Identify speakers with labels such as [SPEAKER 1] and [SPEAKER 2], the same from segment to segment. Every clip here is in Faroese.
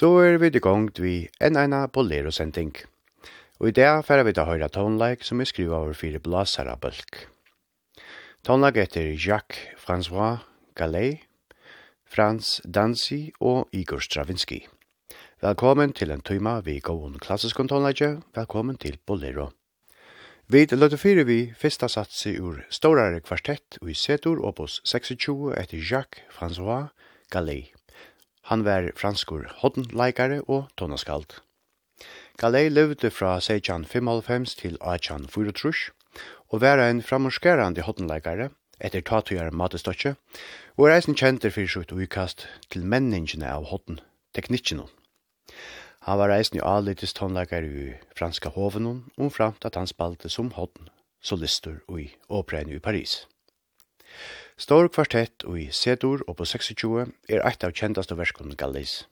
[SPEAKER 1] Så er vi i gang vi en ena bolero-sending. Og i dag færer vi til høyre tonleik som er skriva over fire blasara bølg. Tonleik heter Jacques François Gallet, Frans Dansi og Igor Stravinsky. Velkommen til en tøyma vi går om klassisk tonleikje. Velkommen til bolero. Vi løte fire vi første satsi ur Storare kvartett og i Setor opus 26 etter Jacques François Gallet. Han var franskur hoddenleikare og tonaskald. Galei levde fra 1695 til 1834, og var ein framorskerande hoddenleikare, etter tatujar matestotje, og er eisen kjenter fyrir sitt uikast til menningene av hodden, teknikkene. Han var eisen i alitis tonleikare i franska hovenon, omframt at han spalte som hodden, solister og i opregn i Paris. Stor kvartett og i Sedur og på 26 er eit av kjendaste verskene Gallis.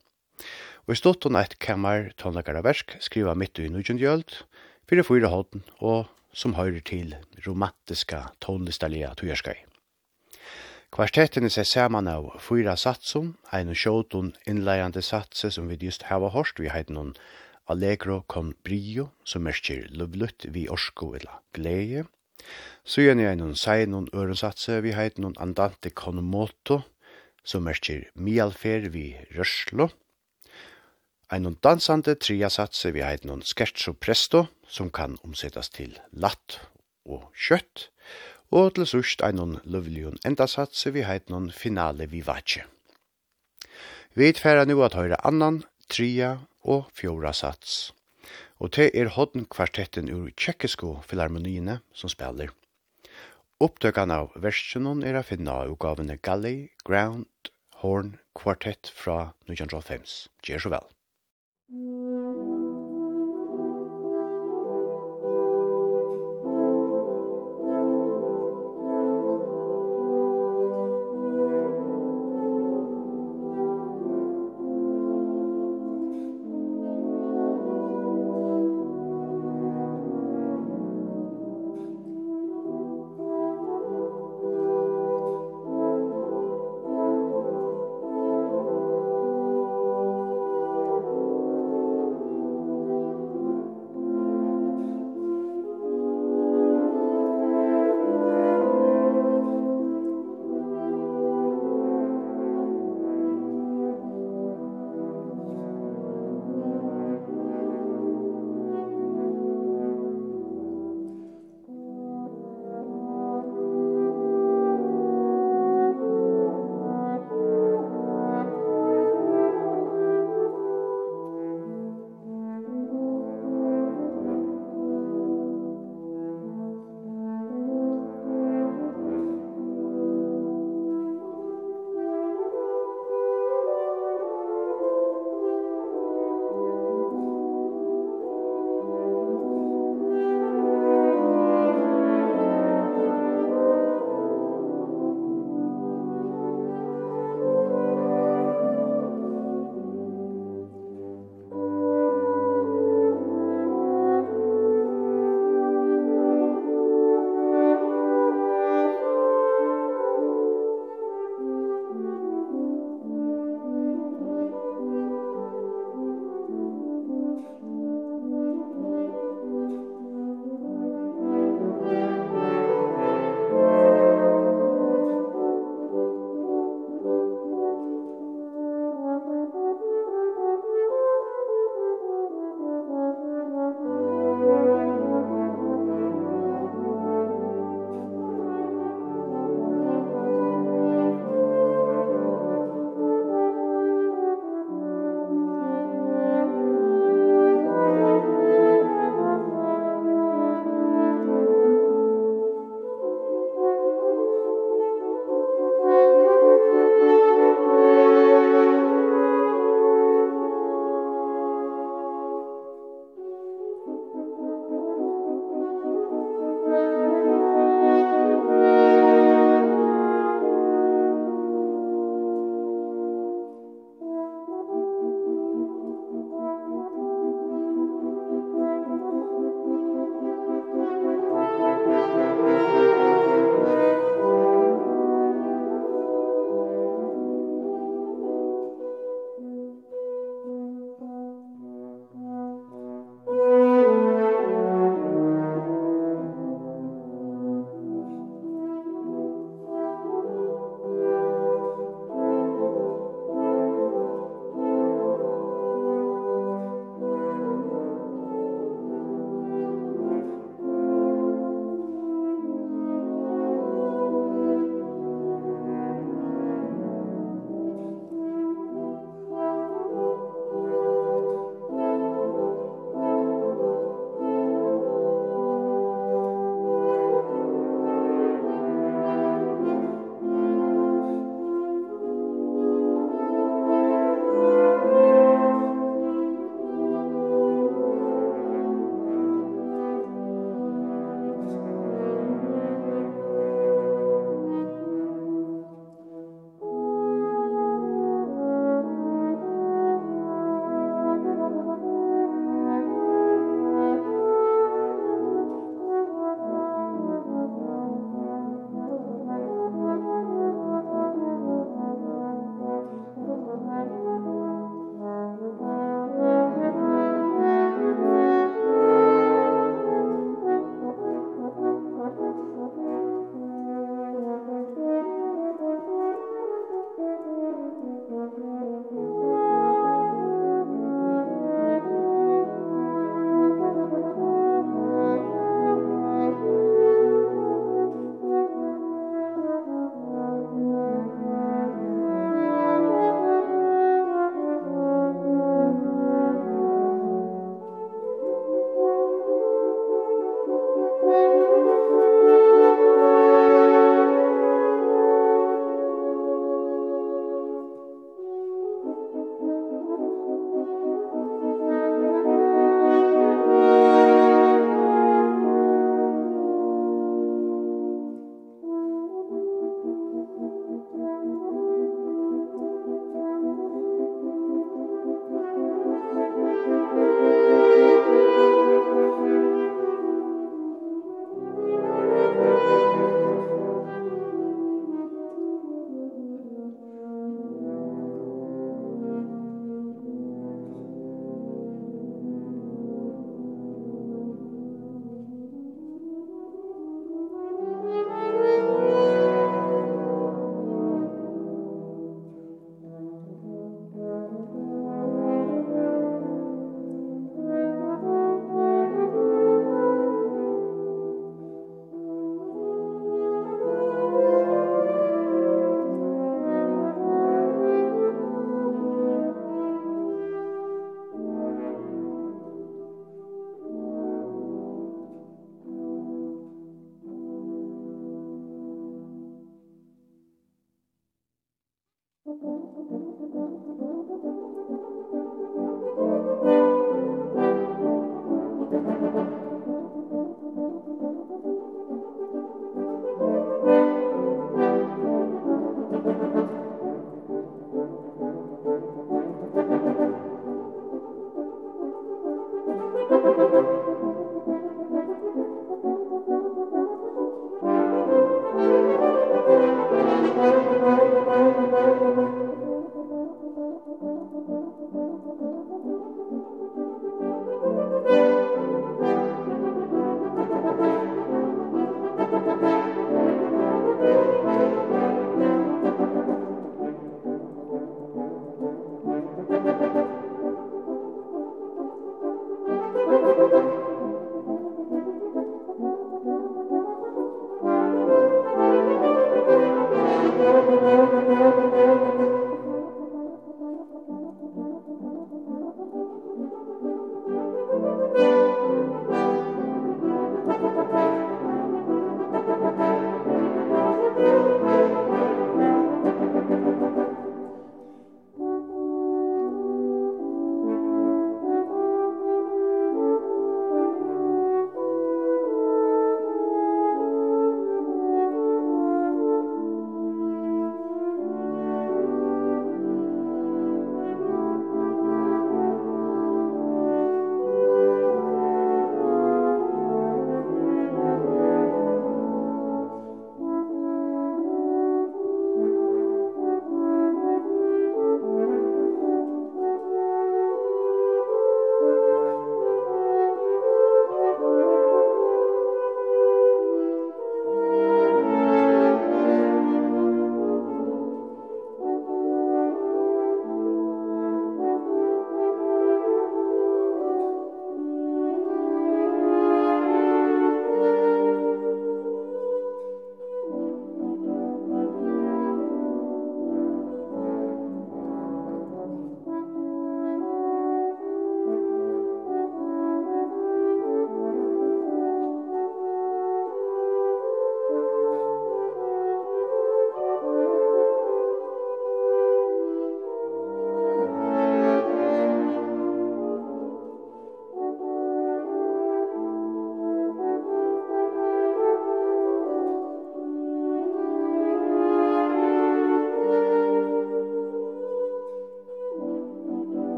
[SPEAKER 1] Og i stått hun eit kammer tonlakare versk skriva midt i nujundjøld, fyrir fyra hånden og som høyrer til romantiska tonlistalia tujerskai. Kvartetten er seg saman av fyra satsum, ein og sjåtun innleiande satse som vi just hava hårst vi heit noen Allegro con brio, som merker lovlutt vi orsko eller gleie, Så gjerne jeg noen sei noen ørensatse vi har noen andante konomoto, som merker mialfer vi rørslo. Ein noen dansande triasatse vi har noen skertso presto, som kan omsettes til latt og kjøtt, og til sørst ein noen løvlion endasatse vi har noen finale vivace. Vi tfæra nu at høyre annan, tria og fjora sats og det er hodden kvartetten ur tjekkisko filharmoniene som spiller. Opptøkene av versjonen er å finne av utgavene Galley, Ground, Horn, Kvartett fra 1905. Gjør så vel. Mm.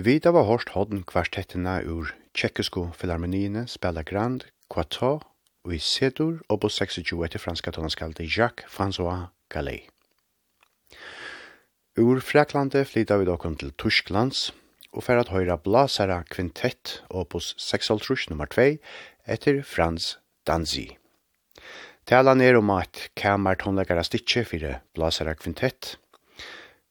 [SPEAKER 1] Vi da var hårst hodden kvartettene ur tjekkesko filharmoniene spela grand, kvartå og i sedur og på 26 etter franska tonaskalte Jacques-François Gallet. Ur Freklande flytta vi dokken til Tysklands, og for at høyra blasara kvintett opus 6 nummer 2 etter Frans Danzi. Talan er om at kammer tonleggara stikje fyrir blasara kvintett,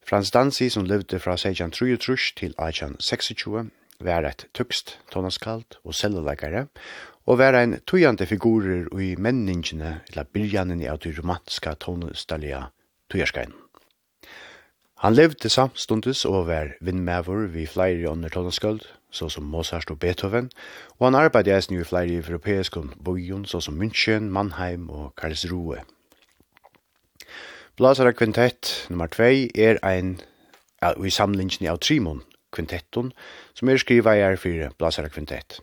[SPEAKER 1] Frans Dansi, som levde fra 1633 til 1826, var et tøkst, tonaskalt og selvelegare, og var ein tøyande figurer i menningene, eller byrjanen av de romantiska tonastalia tøyerskainen. Han levde samstundes og var vindmæver vi flere under tonaskald, så som Mozart og Beethoven, og han arbeidde eisen i flere europeiske bøyen, så som München, Mannheim og Karlsruhe. Blasara kvintett nummer 2 er ein uh, i samlingen av Trimon kvintetton som er skriva i er fyrir Blasara kvintett.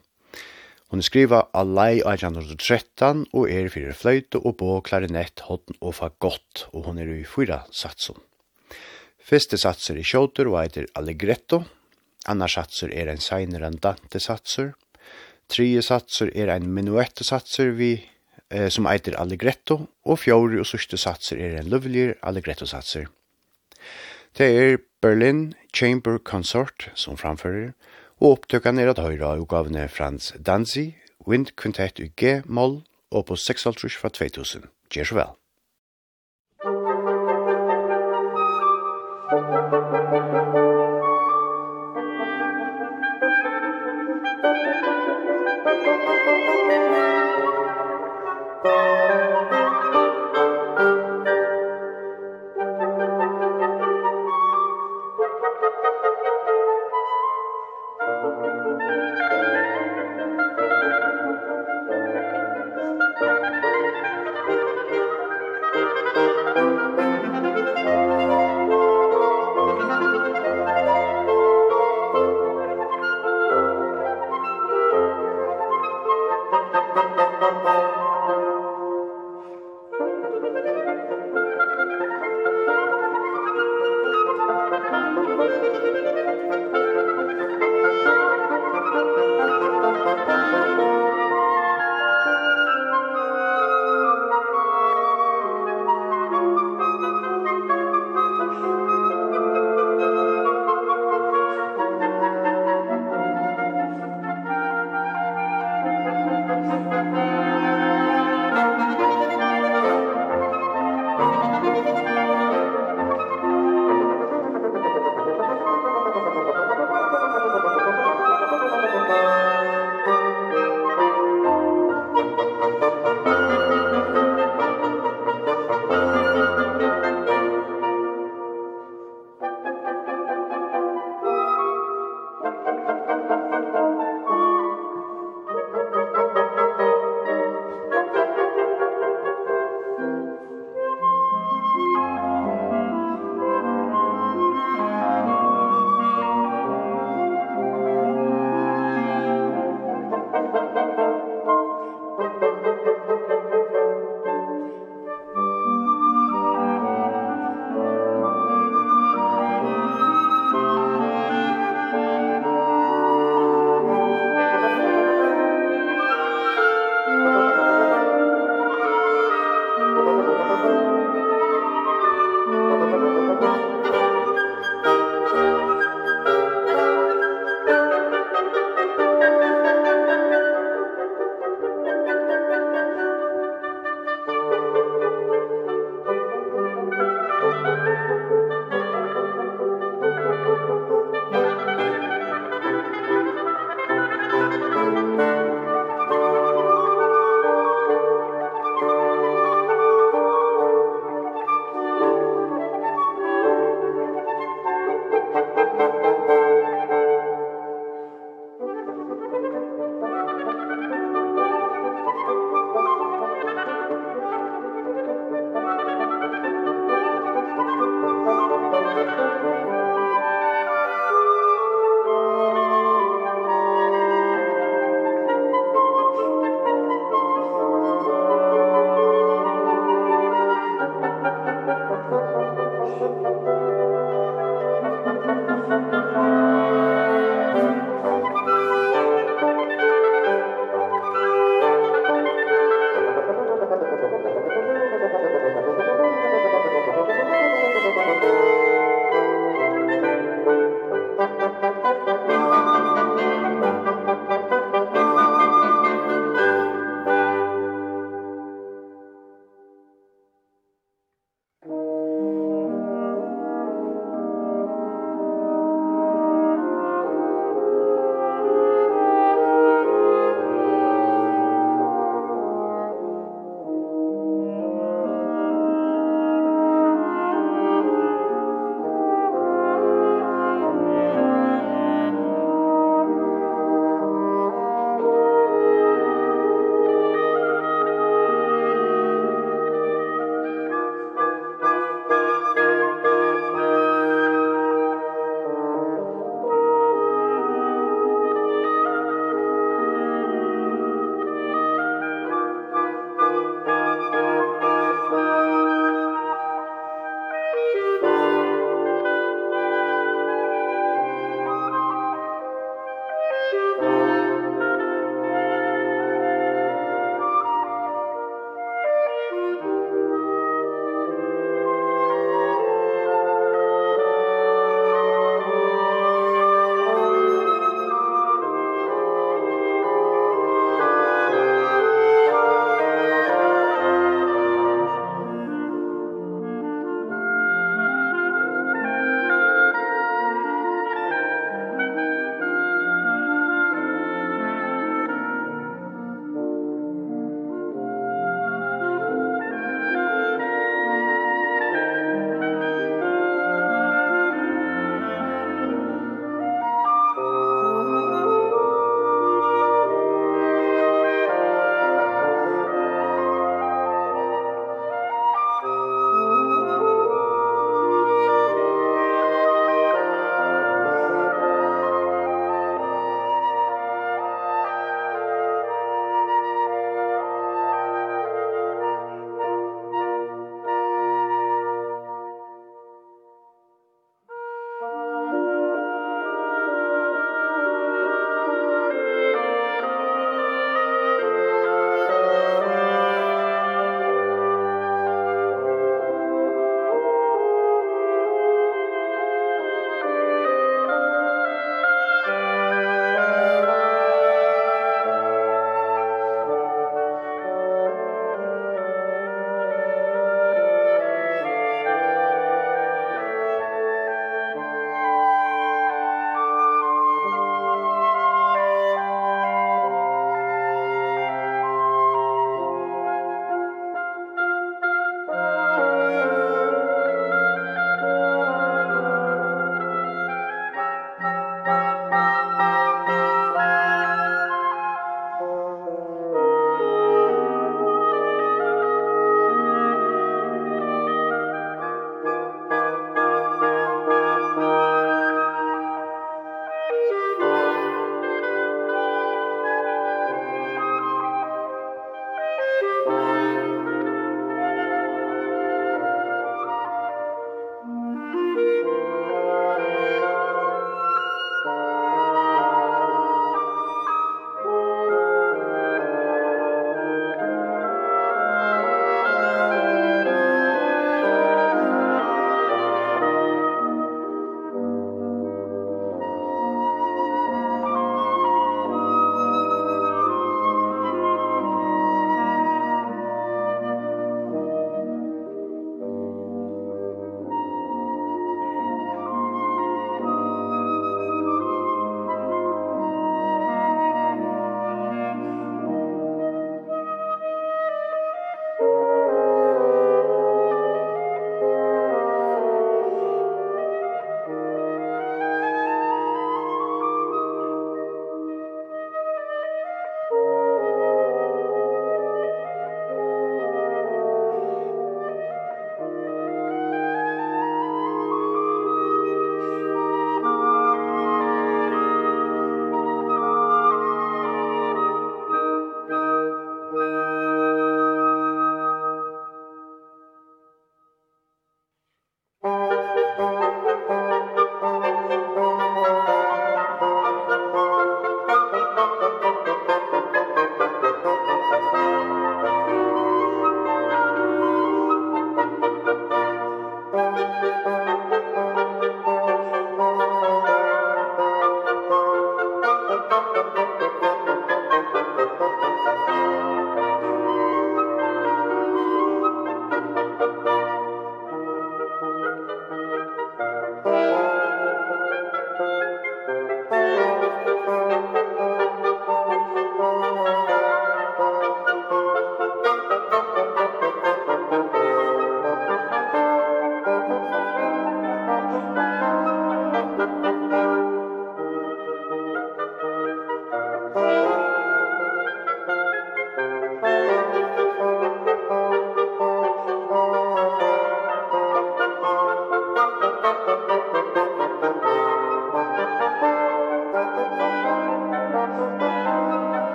[SPEAKER 1] Hon er skriva av lei 1813 og er fyrir fløyte og bå, klarinett, hodden og fagott og hon er i fyra satsen. Fyrste satser i kjåter og eitir Allegretto, Anna satser er en seiner enn Dante satser, tredje satser er en minuette satser vi eh, som eiter Allegretto, og fjore og sørste satser er en løvligere Allegretto-satser. Det er Berlin Chamber Consort som framfører, og opptøkene er at høyre av utgavene Frans Danzi, Wind Quintet i G-moll, og på 6.5 fra 2000. Gjør så vel.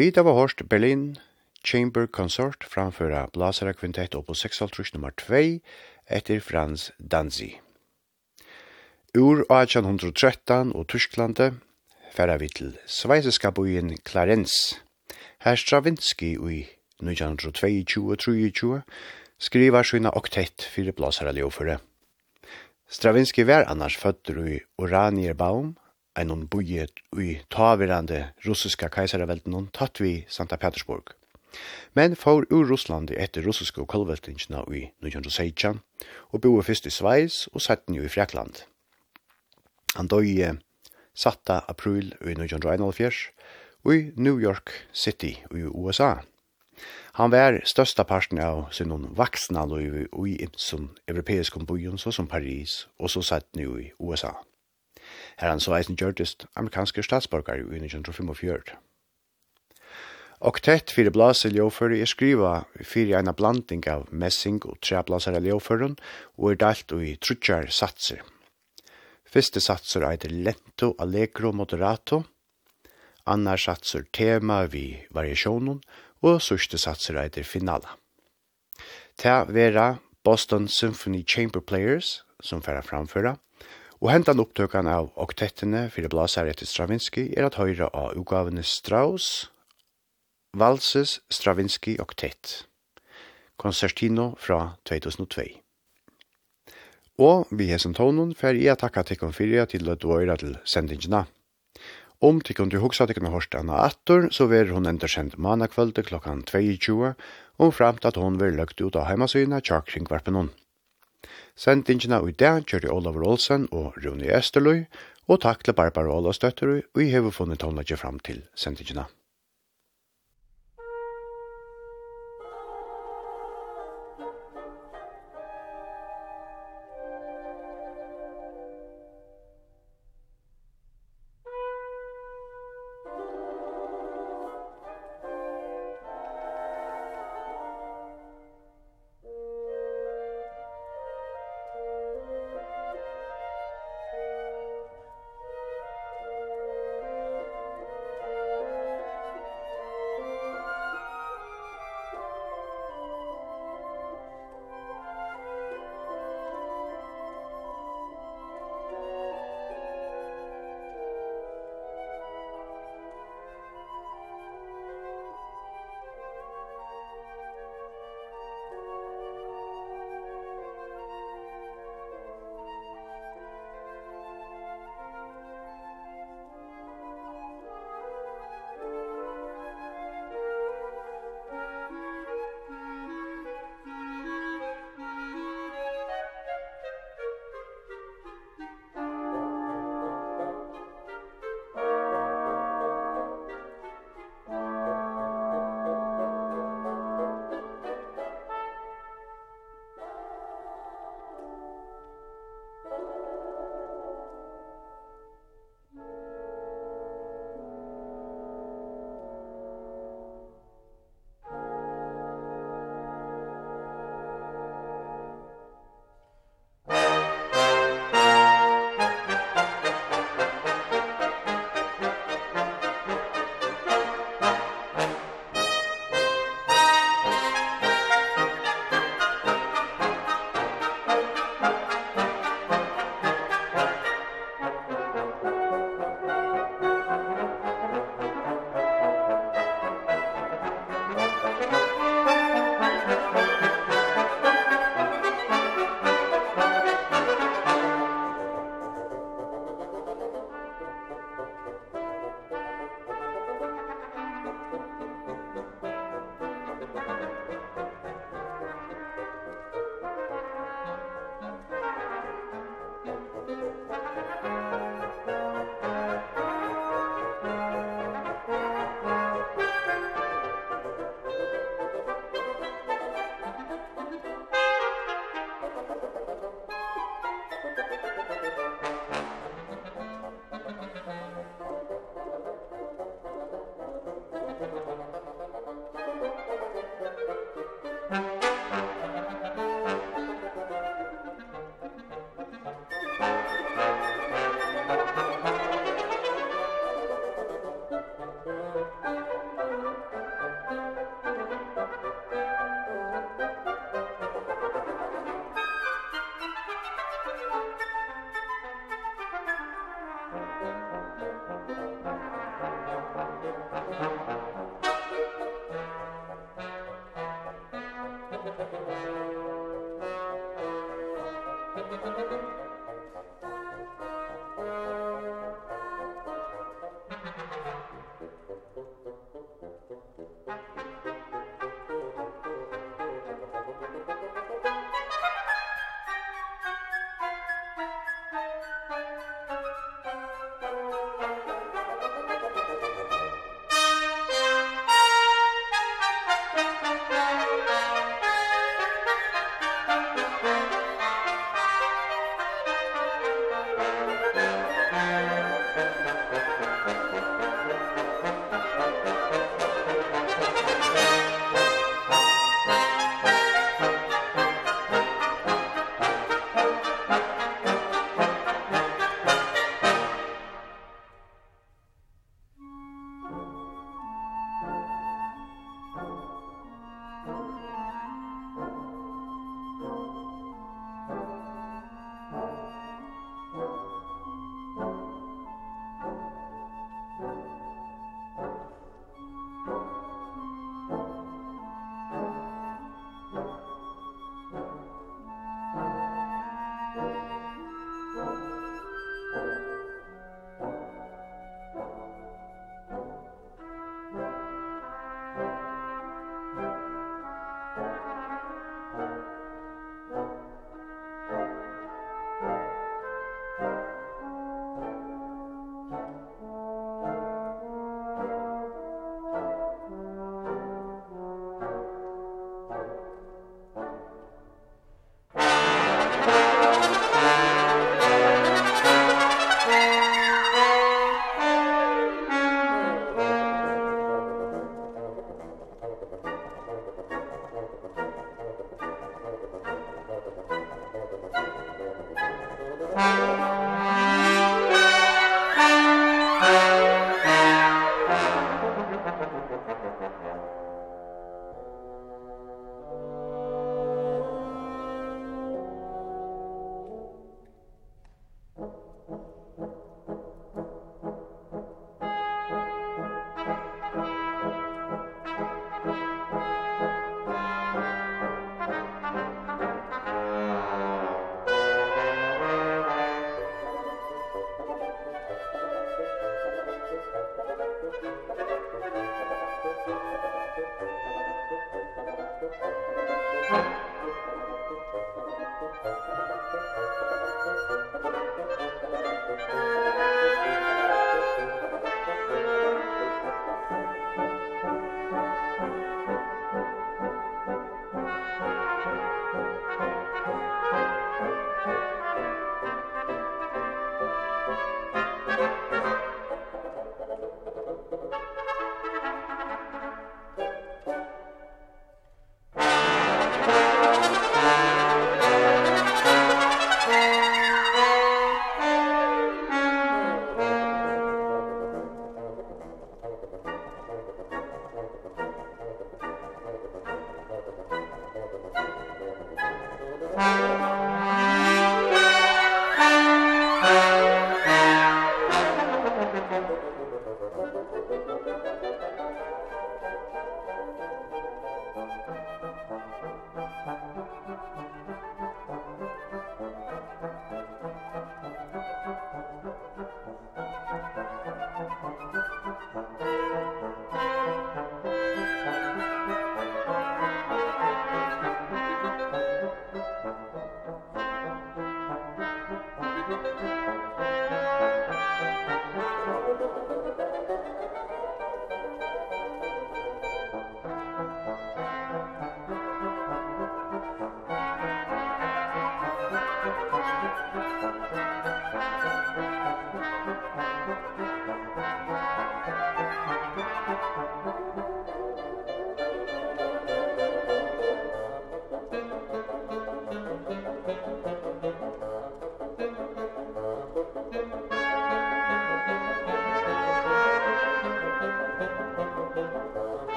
[SPEAKER 1] Vi da var hårst Berlin Chamber Consort framføra Blasera Quintett og på nummer 2 etter Frans Danzi. Ur 1813 og Tysklande færa vi til sveiseska bojen Clarence. Her Stravinsky i 1922-23 skriver sina oktett fyrir Blasera Leofure. Stravinsky var annars føtter i Oranierbaum, en boje i taverande russiska keisarevelden tatt vi Santa Petersburg. Men for ur Russland etter russiske kolveltingene i 1916, og boer først i Sveis og setten jo i Frekland. Han døg satta april i 1971 og i New York City i USA. Han var størsta parten av sin vaksna liv i imson europeisk kombujon så som Paris og så satt nu i USA her han så eisen gjørtist amerikanske statsborgar i 1945. Oktett fyrir blase ljåfører er skriva fyrir eina blanding av messing og treblasara ljóførun og er dalt og i trutjar satser. Fyrste satser eitir lento, allegro, moderato, annar satser tema vi variasjonen og sørste satser eitir finala. Ta vera Boston Symphony Chamber Players, som færa framføra, Og hentan opptøkan av oktettene fyrir blasar etter Stravinsky er at høyra av ugavene Strauss, Valses Stravinsky oktett, konsertino fra 2002. Og vi hesen tonen fer i at takka tikkun fyrir til at døyra til sendingina. Om tikkun du hugsa tikkun hårst anna attor, så ver hun endersendt manakvölde klokkan 22, og framt at hun ver løgt ut av heimasyna tjakring hon. Sendingina i dag kjører Olavur Olsen og Rune Esterløy, og takk til Barbara Olavstøtterøy, og jeg har funnet hånda fram til sendingina.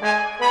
[SPEAKER 2] Musik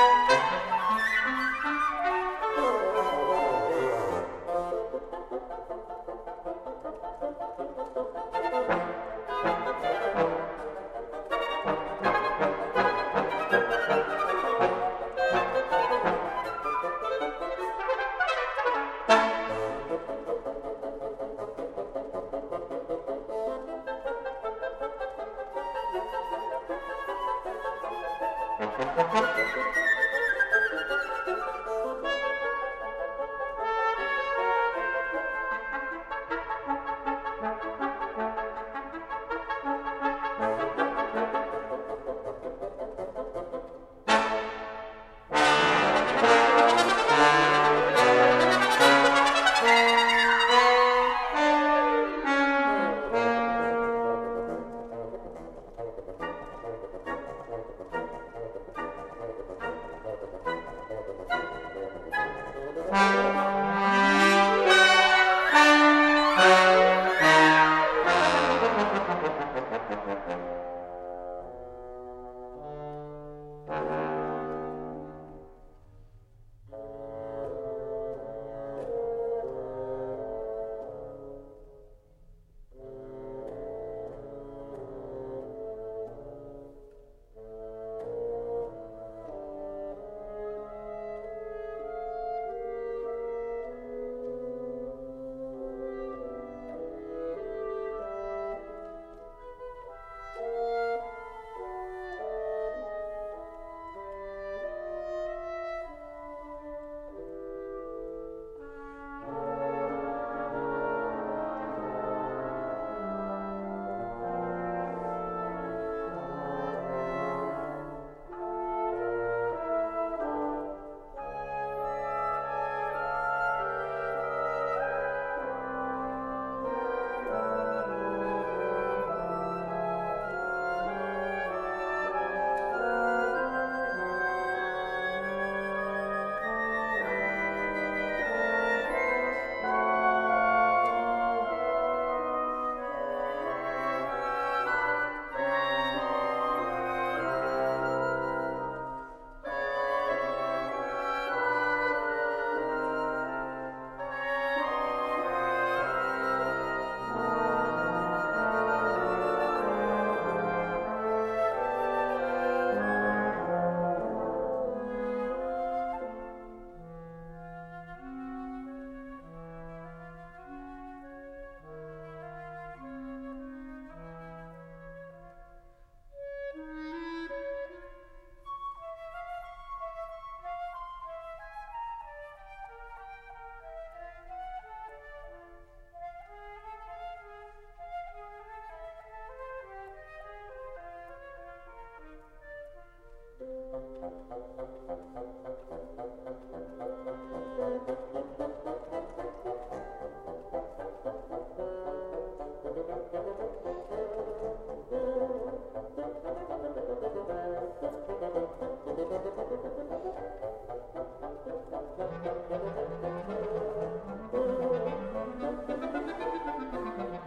[SPEAKER 2] Thank you.